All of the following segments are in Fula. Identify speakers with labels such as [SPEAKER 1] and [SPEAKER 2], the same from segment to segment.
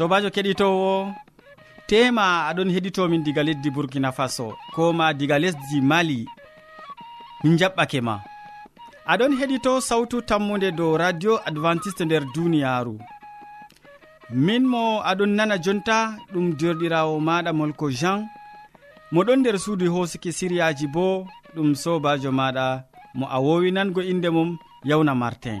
[SPEAKER 1] sobajo keɗitowo tema aɗon heɗitomin diga leddi burkina faso ko ma diga lesdi mali. Min jaɓɓake ma. Aɗon heɗito sawtu tammude dow radio adventiste nder duniyaru min mo aɗon nana jonta ɗum jorɗirawo maɗa molko jean. Moɗon nder suudu hosuki siriyaji bo ɗum sobajo maɗa. Mo a wowinango inde mum yawna martin.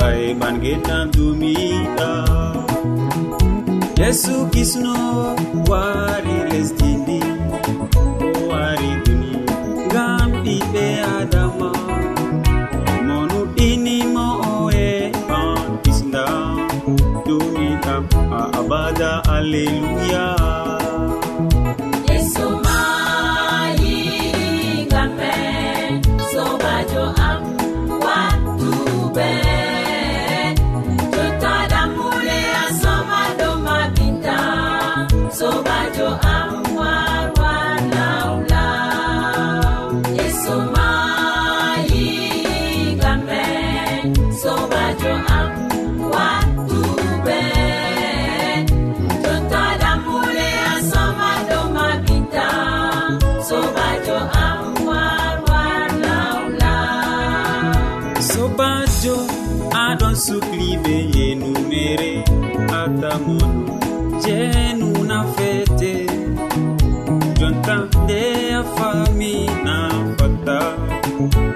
[SPEAKER 2] ay getan tumiɗa yesu kisno wari lesdini o wari duni ngam ɓiɓɓe adama. Monuɗinimo oe an kisda tumiɗa a abada alleluya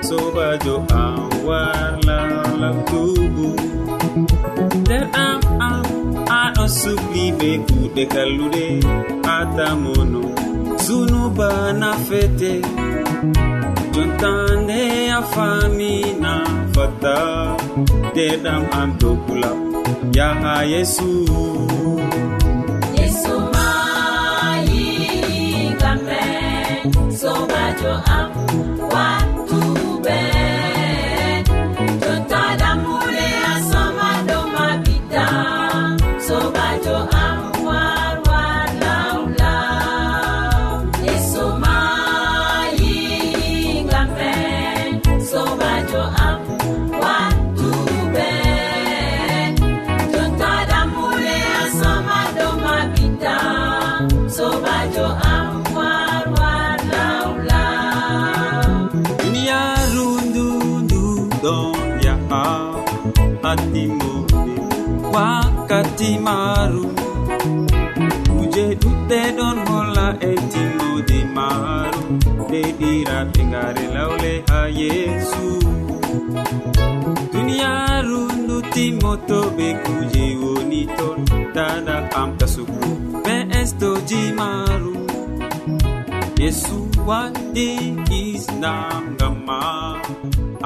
[SPEAKER 3] sobajo am
[SPEAKER 2] warla labtugu nder am am aɗo sukli be kuɗe kalluɗe atamono zunuba nafete. Jontande a famina fatta deɗam am dokula yaha yesu.
[SPEAKER 3] Yesu mayi gamme sobajo am
[SPEAKER 2] timaaru kuje ɗuɗɗe ɗon holla e timmode maaru nde ɗiraɓe ngare lawle ha yesu. Duniyaru ndu timmoto ɓe kuje woni ton. Dada am tasugu ɓe estoji maru yesu waɗi isnam ngam ma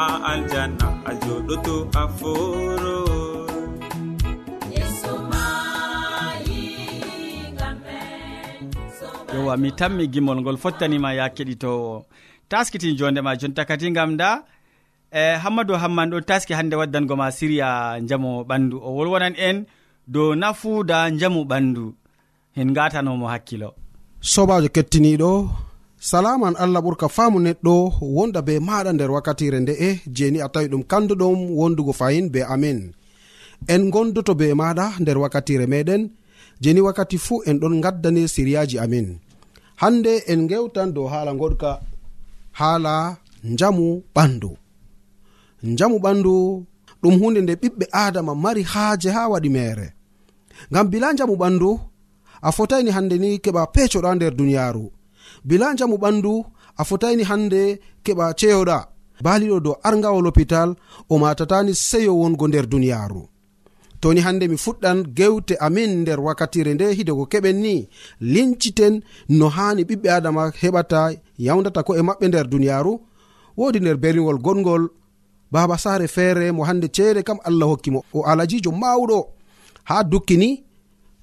[SPEAKER 2] a aljanna a joɗoto a foro.
[SPEAKER 1] yowa mi tammi gimol ngol fottanima ya keɗitowo taskitin jondema jonta kadi gam da e hammadou hamman ɗon taski hande waddango ma siriya jamu ɓandu. O wolwonan en dow nafuuda jamu ɓandu. En gatanomo hakkilo.
[SPEAKER 4] Sobajo kettiniɗo salaman allah ɓurka faamu neɗɗo wonda be maɗa nder wakkatire nde'e jeni a tawi ɗum kanduɗum wondugo fayin be amin en gondoto be maɗa nder wakkatire meɗen jeni wakkati fuu en ɗon gaddane siriyaji amin hande en gewtan dow haala goɗka haala njamu ɓandu. Njamu ɓandu ɗum hunde nde ɓiɓɓe adama mari haaje ha waɗi mere. Ngam bila njamu ɓandu a fotaini hande ni keɓa pecoɗa nder duniyaru bila njamu ɓandu a fotaini hande keɓa ceyoɗa baliɗo dow argawol hopital o matatani seyo wongo nder duniyaru toni hande mi fuɗɗan gewte amin nder wakkatire nde hidego keɓen ni. Linciten no hani ɓiɓɓe adama heɓata yawdata ko e maɓɓe nder duniyaru. Wodi nder berigol goɗgol baba sare feere mo hande ceede kam allah hokkimo o alajijo mawɗo ha dukkini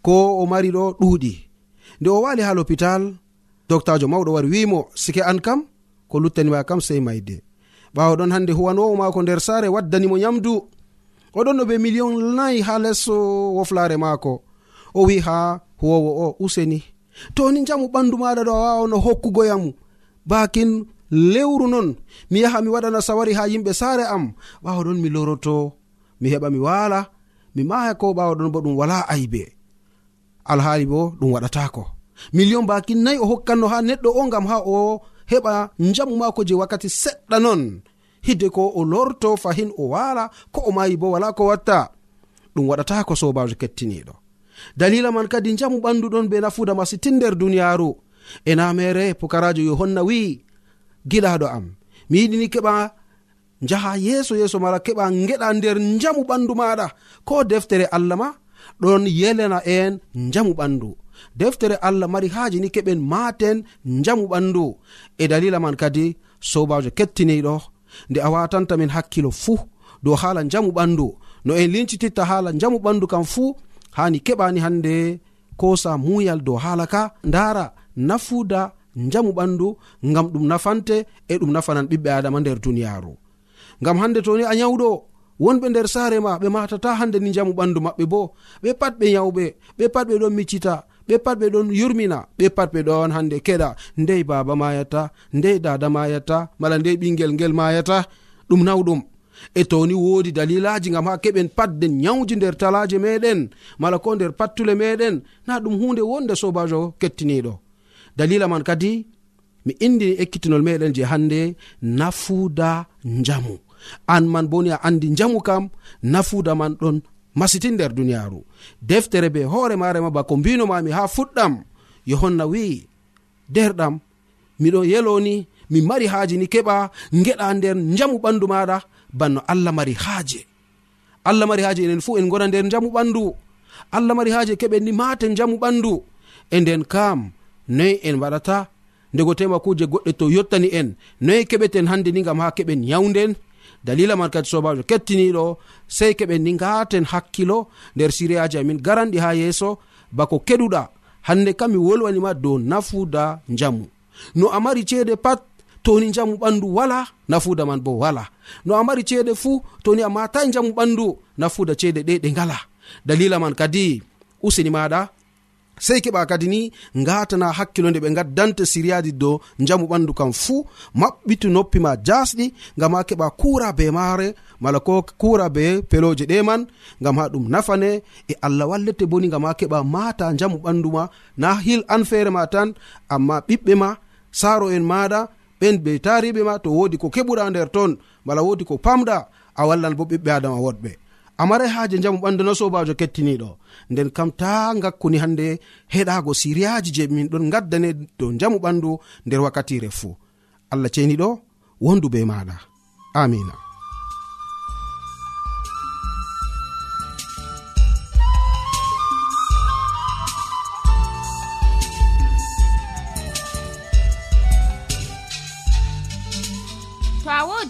[SPEAKER 4] ko o mari ɗo ɗuuɗi. Nde o wali ha l'hôpital doctajo mawɗo wari wimo sike an kam ko luttanima kam sey mayde ɓawo ɗon hande huwanowo mako nder sare waddanimo nyamdu. oɗon no ɓe million nayi ha les woflare maako. O wi ha huwowo o useni. To ni jamu ɓandu maɗa ɗo a wawano hokkugoyam bakin lewru non mi yaha mi waɗana sawari ha yimɓe saare am ɓawo ɗon mi loroto mi heɓa mi wala mi maya ko ɓawo ɗon bo ɗum wala aybe. Alhaali bo ɗum waɗatako million bakin nayi o hokkanno ha neɗɗo o gam ha o heɓa jamu maako je wakkati seɗɗa non. hidde ko o lorto fahin o wala ko o mayi bo wala ko watta. Ɗum waɗata ko sobajo kettiniɗo dalila man kadi jamu ɓandu ɗon be nafuda masitin nder duniyaru e namere pukarajo yohanna wi'i gilaɗo am. Mi yiɗini keɓa jaha yeeso yeeso mara keɓa geɗa nder jamu ɓandu maɗa ko deftere allah ma ɗon yelena en jamu ɓandu deftere allah mari haji ni keɓen maten jamu ɓandu e dalila man kadi sobajo kettiniɗo nde a watanta min hakkilo fuu. Dow haala jamu ɓandu no en lincititta haala jamu ɓandu kam fuu hani keɓani hande kosa muyal dow haala ka. Ndara nafuda jamu ɓandu ngam ɗum nafante e ɗum nafanan ɓiɓɓe adama nder duniyaru ngam hande toni a nyawɗo wonɓe nder saare ma ɓe matata hande ni jamu ɓandu maɓɓe bo ɓe pat ɓe nyawɓe ɓe pat ɓe ɗon miccita. ɓe pat ɓe ɗon yurmina ɓe pat ɓe ɗon hande keɗa. Ndey baba mayata ndey dada mayata mala ndey ɓingel ngel mayata ɗum nawɗum. E toni wodi dalilaji gam ha keɓen patden nyawji nder talaje meɗen mala ko nder pattule meɗen na ɗum hunde wonde sobajo kettiniɗo. Dalila man kadi mi indini ekkitinol meɗen je hande nafuda njamu. An man boni a andi njamu kam nafuda man ɗon masitin nder duniyaaru. Deftere be hoore marema bako mbinomami ha fuɗɗam yohanna wi'i derɗam miɗo yeloni mi mari haaji ni keɓa geɗa nder jamu ɓandu maɗa banno allah mari haaje. Allah mari haaje enen fuu en gona nder jamu ɓandu allah mari haaje keɓen ni maten jamu ɓandu e nden kam noyi en waɗata? Ndego tema kuje goɗɗe to yottani en noyi keɓeten hande ni gam ha keɓen yawnden dalila man kadi sobajo kettiniɗo sey keɓen ni gaten hakkilo nder siriyaji amin. Garanɗi ha yeeso bako keɗuɗa. Hande kam mi wolwanima dow nafuda njamu. No a mari ceede pat toni njamu ɓandu wala nafuda man bo wala. No a mari ceede fuu toni a matai njamu ɓandu nafuda ceede ɗe ɗe ngala. Dalila man kadi usini maɗa sei keɓa kadi ni ngatana hakkilo nde ɓe gaddanta siryaji dow jamu ɓandu kam fuu maɓɓitu noppi ma jasɗi ngam ha keɓa kura be maare mala ko kura be peloje ɗe man ngam ha ɗum nafane e allah wallete boni ngam ha keɓa mata jamu ɓandu ma na hil an feere ma tan amma ɓiɓɓe ma saro en maɗa ɓen be tariɓe ma to wodi ko keɓuɗa nder ton mala wodi ko pamɗa a wallan bo ɓiɓɓe adama woɗɓe. a marai haaje jamu ɓandu na sobajo kettiniɗo nden kam ta gakkuni hande heɗago siriyaji je min ɗon gaddane dow jamu ɓandu nder wakkatire fuu. Allah ceniɗo wondu be maɗa amina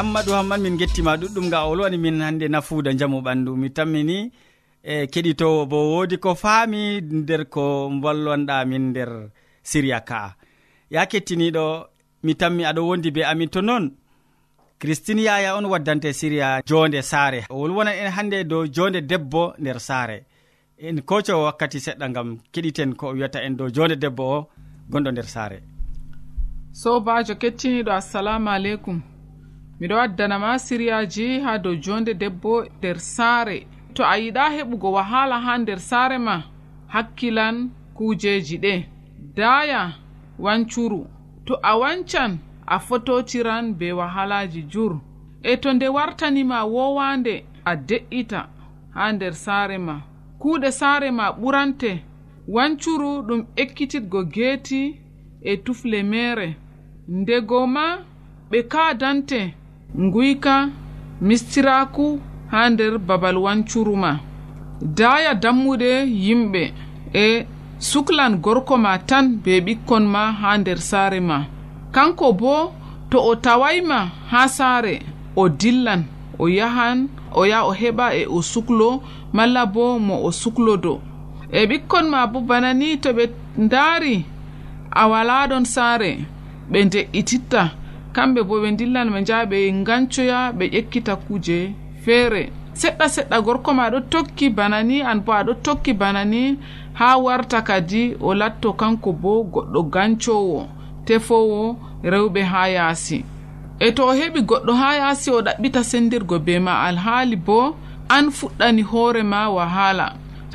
[SPEAKER 1] hammadou hamman min gettima ɗuɗɗum ga ol wani min hande nafuuda jamu ɓandu mi tammini e keɗitowo bo woodi ko faami nder ko ballonɗa min nder siriya ka'a. Ya kettiniɗo mi tammi aɗo wondi be amin to noon christine yaya on waddante siriya jonde saare. Wolwona en hande e dow jonde debbo nder saare. En koco wakkati seɗɗa gam keɗiten ko wiyata en dow jonde debbo o gonɗo nder saare.
[SPEAKER 5] Sobajo kettiniɗo assalamu aleykum. miɗo waddanama siriyaji ha dow jonde debbo nder saare. To a yiɗa heɓugo wahala ha nder saare ma? Hakkilan kujeji ɗe. Daya wancuru. To a wancan a fototiran be wahalaji jur. E to nde wartanima wowande a de'ita ha nder saare ma. Kuuɗe saare ma ɓurante. Wancuru ɗum ekkititgo geeti e tufle mere. Ndego ma ɓe kaadante nguyka mistiraku ha nder babal wancuru ma daaya dammuɗe yimɓe e suklan gorko ma tan be ɓikkon ma ha nder saare ma. Kanko bo to o tawayma ha saare o dillan o yahan o yaha o heɓa e o suklo malla bo mo o suklodo e ɓikkon ma bo bana ni to ɓe ndaari a walaɗon saare ɓe de'ititta kamɓe bo ɓe dillan ɓe njaha ɓe gancoya ɓe ƴekkita kuuje feere seɗɗa seɗɗa gorko ma aɗo tokki bana ni an bo aɗo tokki bana ni ha warta kadi o latto kanko bo goɗɗo gancowo tefowo rewɓe ha yaasi. E to o heɓi goɗɗo ha yaasi o ɗaɓɓita sendirgo be ma alhaali bo an fuɗɗani hoorema wahala.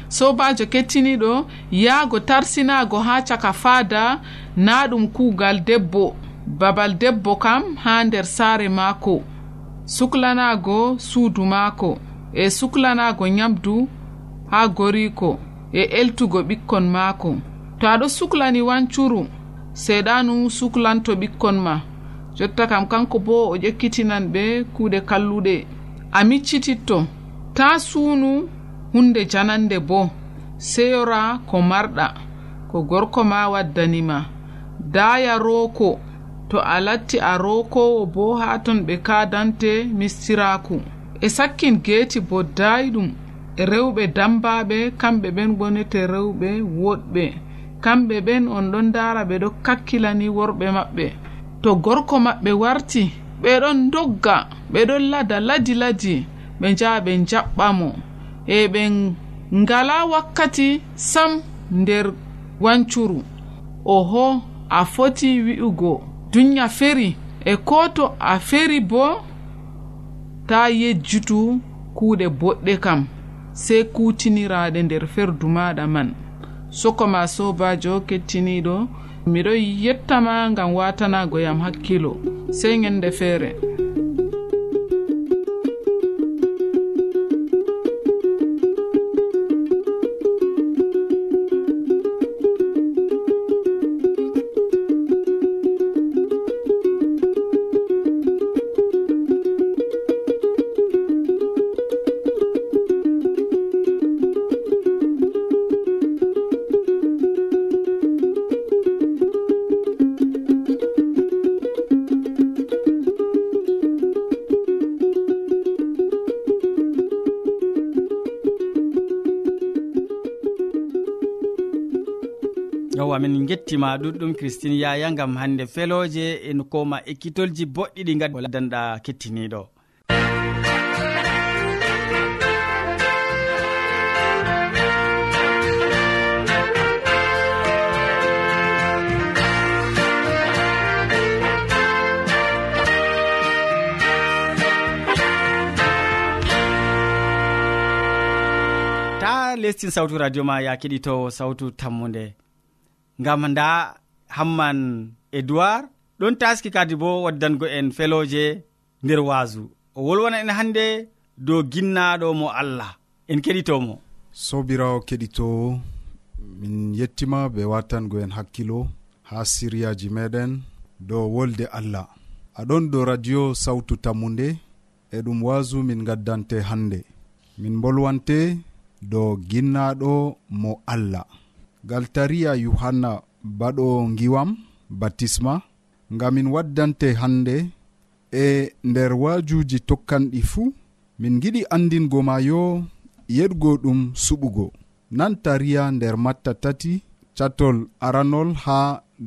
[SPEAKER 5] Sobajo kettiniɗo yaago tarsinago ha caka faada na ɗum kuugal debbo. babal debbo kam ha nder saare maako. Suklanaago suudu maako. E suklanaago nyamdu ha goriiko. E eltugo ɓikkon maako. To aɗo suklani wancuru seeɗanu suklanto ɓikkon ma. Jotta kam kanko bo o ƴekkitinan ɓe kuuɗe kalluɗe. A miccititto. Ta suunu hunde janande bo. Seyora ko marɗa. Ko gorko ma waddanima dayarooko to a latti a rokowo bo ha ton ɓe kadante mistiraku. E sakkin geeti bo dayɗum e rewɓe dambaɓe kamɓe ɓen gonete rewɓe woɗɓe. Kamɓe ɓen on ɗon dara ɓe ɗo kakkilani worɓe maɓɓe. To gorko maɓɓe warti ɓe ɗon dogga ɓe ɗon lada ladi ladi ɓe njaha ɓe jaɓɓa mo. E ɓe ngala wakkati sam nder wancuru oho a foti wi'ugo. dunya feri. E ko to a feri bo ta yejjutu kuuɗe boɗɗe kam sey kutiniraɗe nder ferdu maɗa man. Sokoma sobajo kettiniɗo miɗo yettama ngam watanago yam hakkilo sey ñande feere.
[SPEAKER 1] amin gettima ɗuɗɗum christine yaya gam hande feloje en koma ekkitolji boɗɗi ɗi gadi danɗa kettiniɗo. Lestin sawtu radio ma ya keɗitowo sawtu tammude. ngam nda hamman edoird ɗon taski kadi bo waddango en feloje nder waasu o wolwana en hannde dow ginnaɗo mo allah. En keɗitomo.
[SPEAKER 6] Sobirawo keɗitowo min yettima be watango en hakkilo ha siriyaji meɗen dow wolde allah. Aɗon do radio sawtu tammude e ɗum waasu min gaddante hannde min bolwante dow ginnaɗo mo allah. galtariya yohanna baɗo giwam batisma ngamin waddante hande e nder wajuji tokkanɗi fuu min giɗi andingo ma yo yeɗgo ɗum suɓugo. Nan tariya nder matta tati catol aranol ha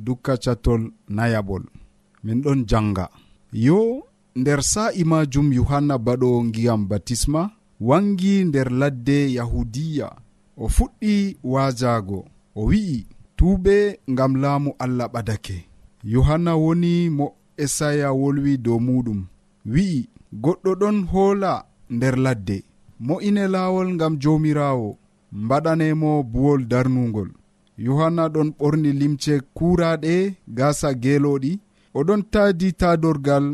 [SPEAKER 6] dukka catol nayabol. Min ɗon janga yo nder sa'i majum yohanna baɗo ngiyam batisma wangi nder ladde yahudiya. O fuɗɗi wajago o wi'i tuuɓe ngam laamu allah ɓadake. Yohanna woni mo esaya wolwi dow muɗum. Wi'i goɗɗo ɗon hoola nder ladde. Mo'ine laawol ngam joomiraawo. Mbaɗanemo buwol darnugol yohanna ɗon ɓorni limce kuuraaɗe gaasa geelooɗi. Oɗon taadi taadorgal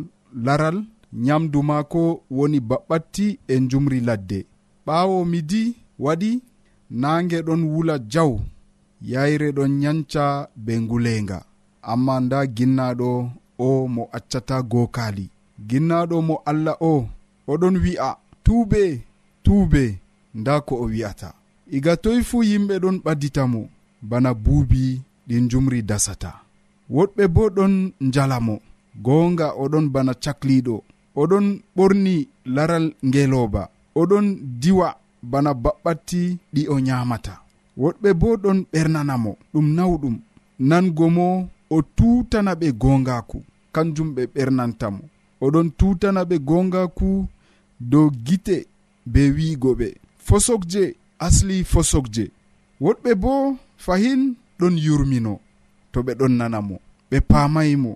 [SPEAKER 6] laral nyamdu maako woni baɓɓatti e njumri ladde. Ɓaawo midi waɗi naange ɗon wula jaw. yayre ɗon yanca be ngulenga. Amma nda ginnaɗo o mo accata gokali. Ginnaɗo mo allah o oɗon wi'a tuube tuube nda ko o wi'ata. Iga toy fuu yimɓe ɗon ɓadditamo bana buubi ɗin jumri dasata. Woɗɓe bo ɗon njalamo goonga oɗon bana cakliɗo oɗon ɓorni laral ngelooba oɗon diwa bana baɓɓatti ɗi o nyamata woɗɓe bo ɗon ɓernanamo ɗum nawɗum. Nango mo o tutana ɓe gongaku kanjum ɓe ɓernantamo oɗon tutana ɓe gongaku dow gite be wiigo ɓe. Fosokje asli fosokje. Woɗɓe bo fahin ɗon yurmino. To ɓe ɗon nanamo ɓe pamaymo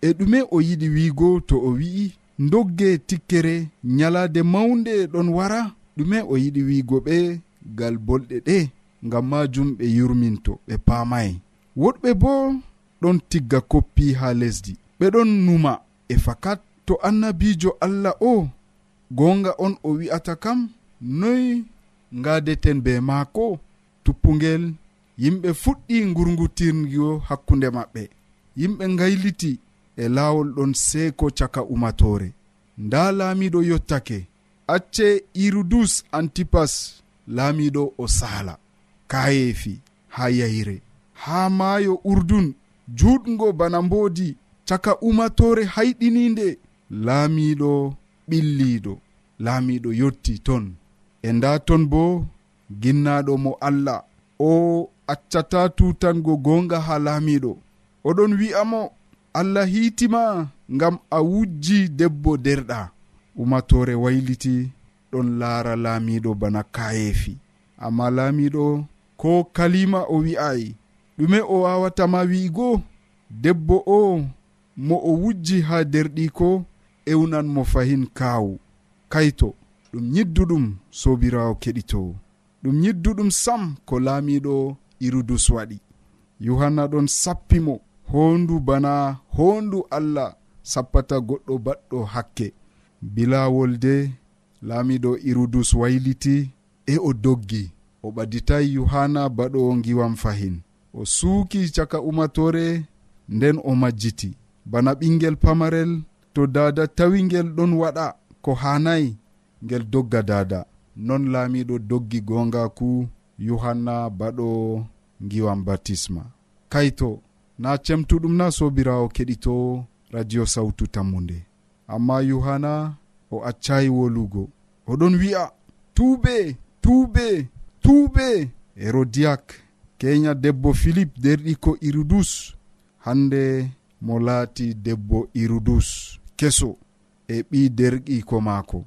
[SPEAKER 6] e ɗume o yiɗi wiigo to o wi'i dogge tikkere nyalaade mawnde ɗon wara. Ɗume o yiɗi wiigo ɓe gal bolɗe ɗe. ngam majum ɓe yurminto ɓe paamayi woɗɓe bo ɗon tigga koppi ha lesdi. Ɓeɗon numa. E fakat to annabijo allah o gonga on o wi'ata kam noy ngadeten be maako tuppugel yimɓe fuɗɗi gurgutirgo hakkunde maɓɓe. Yimɓe gayliti e laawol ɗon seeko caka umatore nda laamiɗo yottake. Acce irudus antipas laamiɗo o saala kayeefi ha yayre. Ha maayo urdun juɗgo bana mboodi caka umatore hayɗininde laamiɗo ɓilliɗo laamiɗo yotti ton. E nda ton bo ginnaɗo mo allah. O accata tutango gonga ha laamiɗo oɗon wi'amo allah hiitima ngam a wujji debbo derɗa. Umatore wayliti ɗon laara laamiɗo bana kayeefi amma laamiɗo ko kalima o wi'ayi. Ɗume o wawatama wi'igo? Debbo o mo o wujji ha derɗiko ewnan mo fahin kaawu. Kayto ɗum yidduɗum sobirawo keɗito ɗum yidduɗum sam ko laamiɗo irudus waɗi. Yohanna ɗon sappimo hondu bana hondu allah sappata goɗɗo baɗɗo hakke. Bilawol de laamiɗo irudus wayliti e o doggi. o ɓaditay yohanna baɗo ngiwam fahin. O suuki caka umatore nden o majjiti. Bana ɓingel pamarel to dada tawi ngel ɗon waɗa ko hanayi ngel dogga dada. Non laamiɗo doggi gongaku yohanna baɗo ngiwam batisma. Kayto na cemtuɗum na sobirawo keɗito radio sawtu tammude amma yohanna o accayi wolugo. Oɗon wi'a tuube tuube tuuɓe herodiyak keña debbo philipe derɗiko irudus hande mo laati debbo irudus keso e ɓi derɗiko maako.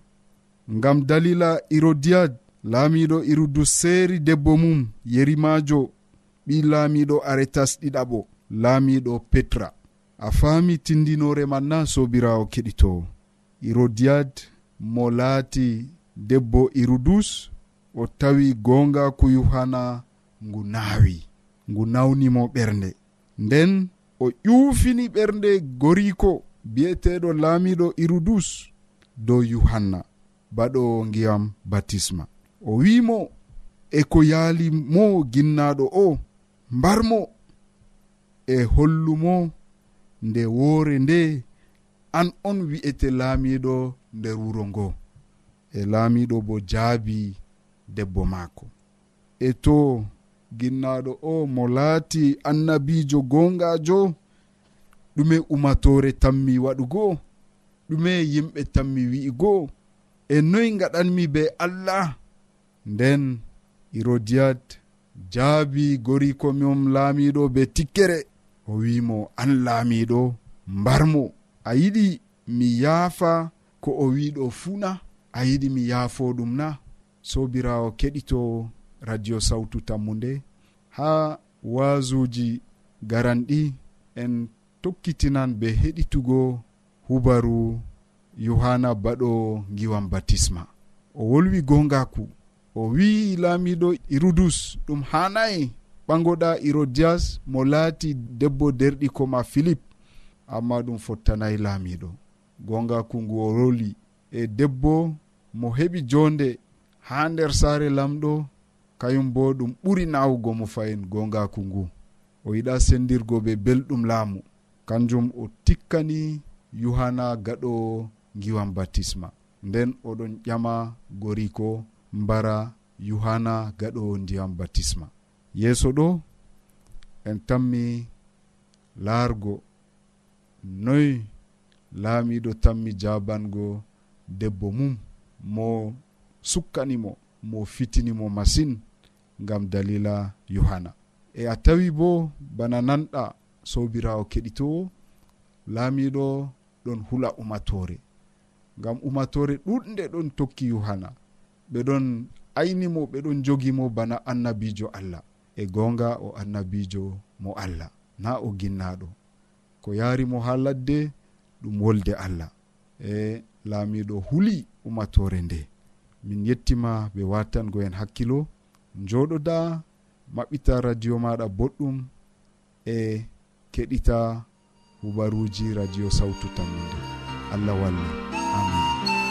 [SPEAKER 6] Ngam dalila irodiyad laamiɗo irudus seeri debbo mum yerimajo ɓi laamiɗo aretas ɗiɗaɓo laamiɗo petra. A faami tindinore man na sobirawo keɗitowo irodiyad mo laati debbo irudus o tawi gongaku yohana ngu naawi ngu nawnimo ɓernde. Nden o ƴuufini ɓernde goriko bi'eteɗo laamiɗo irudus dow yuhanna baɗo ngiyam batisma. O wimo e ko yaali mo ginnaɗo o mbarmo e hollumo nde woore nde an on wi'ete laamiɗo nder wuro ngo. E laamiɗo bo jaabi debbo maako. E to ginnaɗo o mo laati annabijo gongajo ɗume umatore tammi waɗugo ɗume yimɓe tammi wi'igo e noy gaɗanmi be allah? Nden irodiyat jaabi goriko mom laamiɗo be tikkere o wimo an laamiɗo mbarmo a yiɗi mi yaafa ko o wiɗo fuuna a yiɗi mi yaafo ɗum na. sobirawo keɗito radio sawtu tammude ha wasuji garanɗi en tokkitinan be heɗitugo hubaru yohanna baɗo giwan batisma. O wolwi gongaku o wi'i laamiɗo irudus ɗum hanayi ɓagoɗa irodias mo laati debbo derɗi koma philip amma ɗum fottanayi laamiɗo gongaku ngu o roli e debbo mo heɓi jonde ha nder saare lamɗo kayum bo ɗum ɓuri nawugo mo fayin gongaku ngu. O yiɗa sendirgo be belɗum laamu. Kanjum o tikkani yuhana gaɗo giwan batisma nden oɗon ƴama goriko mbara yuhana gaɗo ndiyam batisma yeeso ɗo en tammi laargo. Noy laamiɗo tammi jabango debbo mum mo sukkanimo mo fitinimo masin ngam dalila yohanna e a tawi bo bana nanɗa sobirawo keɗitowo laamiɗo ɗon hula umatore. Ngam umatore ɗuɗde ɗon tokki yohanna ɓeɗon aynimo ɓeɗon jogimo bana annabijo allah. E gonga o annabijo mo allah. Na o ginnaɗo. Ko yarimo ha ladde ɗum wolde allah. E laamiɗo huli umatore nde. min yettima ɓe wattango en hakkilo. Joɗoda maɓɓita radio maɗa boɗɗum e keɗita hubaruji radio sawtu tammude. Allah walli amin.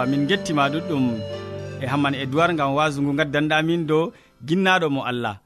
[SPEAKER 1] yeewa min gettima ɗuɗɗum e hamman e duwar gam wasu ngu gaddanɗamin dow ginnaɗo mo allah.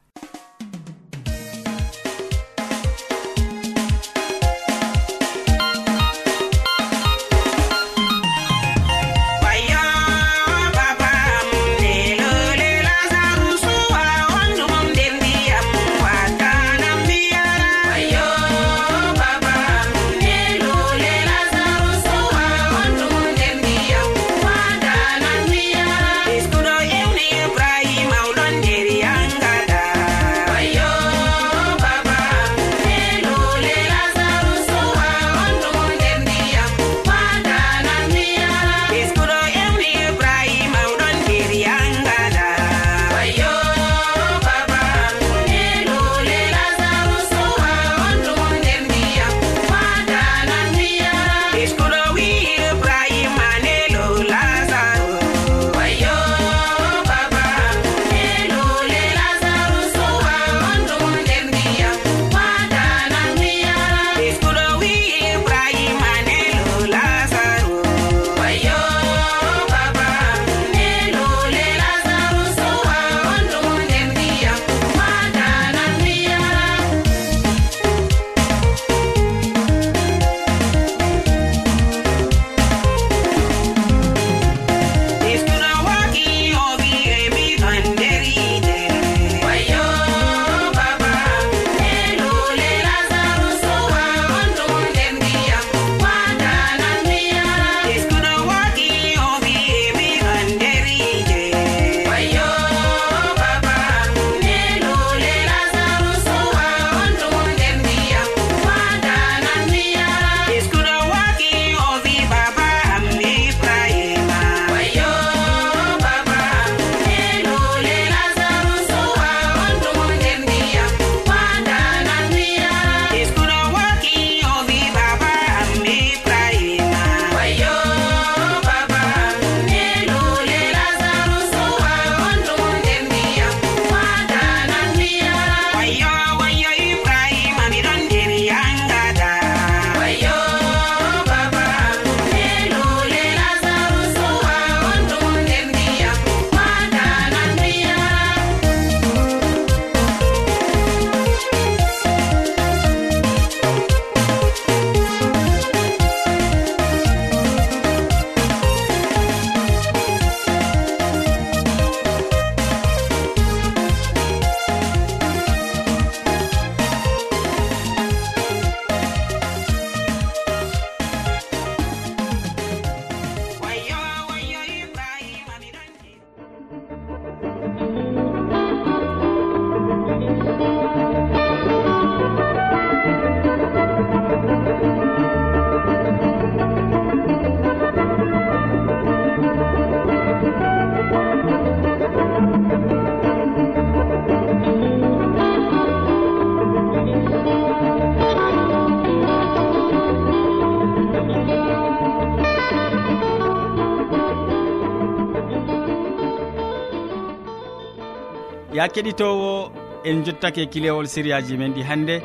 [SPEAKER 1] ya keɗitowo en jottake kilewol siriyaji men ɗi hannde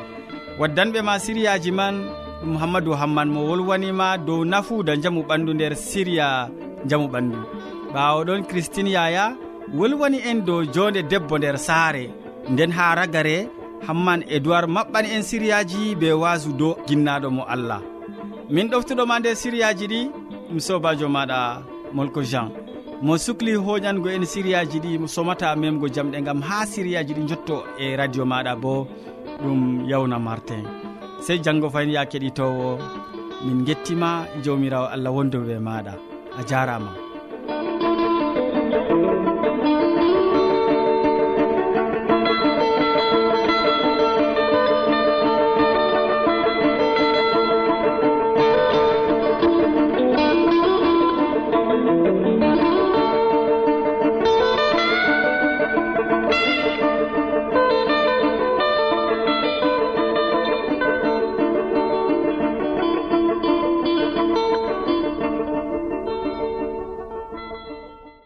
[SPEAKER 1] waddanɓe ma siriyaji man ɗum hammadou hamman mo wolwanima dow nafuuda jamu ɓandu nder siriya jamu ɓandu. Ɓawoɗon christine yaya wolwani en dow jonde debbo nder saare. Nden ha ragare hamman edoird maɓɓani en siriyaji be wasu dow ginnaɗo mo allah. Min ɗoftuɗoma nder siriyaji ɗi ɗum sobajo maɗa molko jean. mo sukli hoƴango en siriyaji ɗi somata memgo jamɗe gam ha siriyaji ɗi jotto e radio maɗa bo ɗum yawna martin. Sey janggo fayin ya keɗitowo min gettima jawmirawo allah wondoɓe maɗa. A jarama.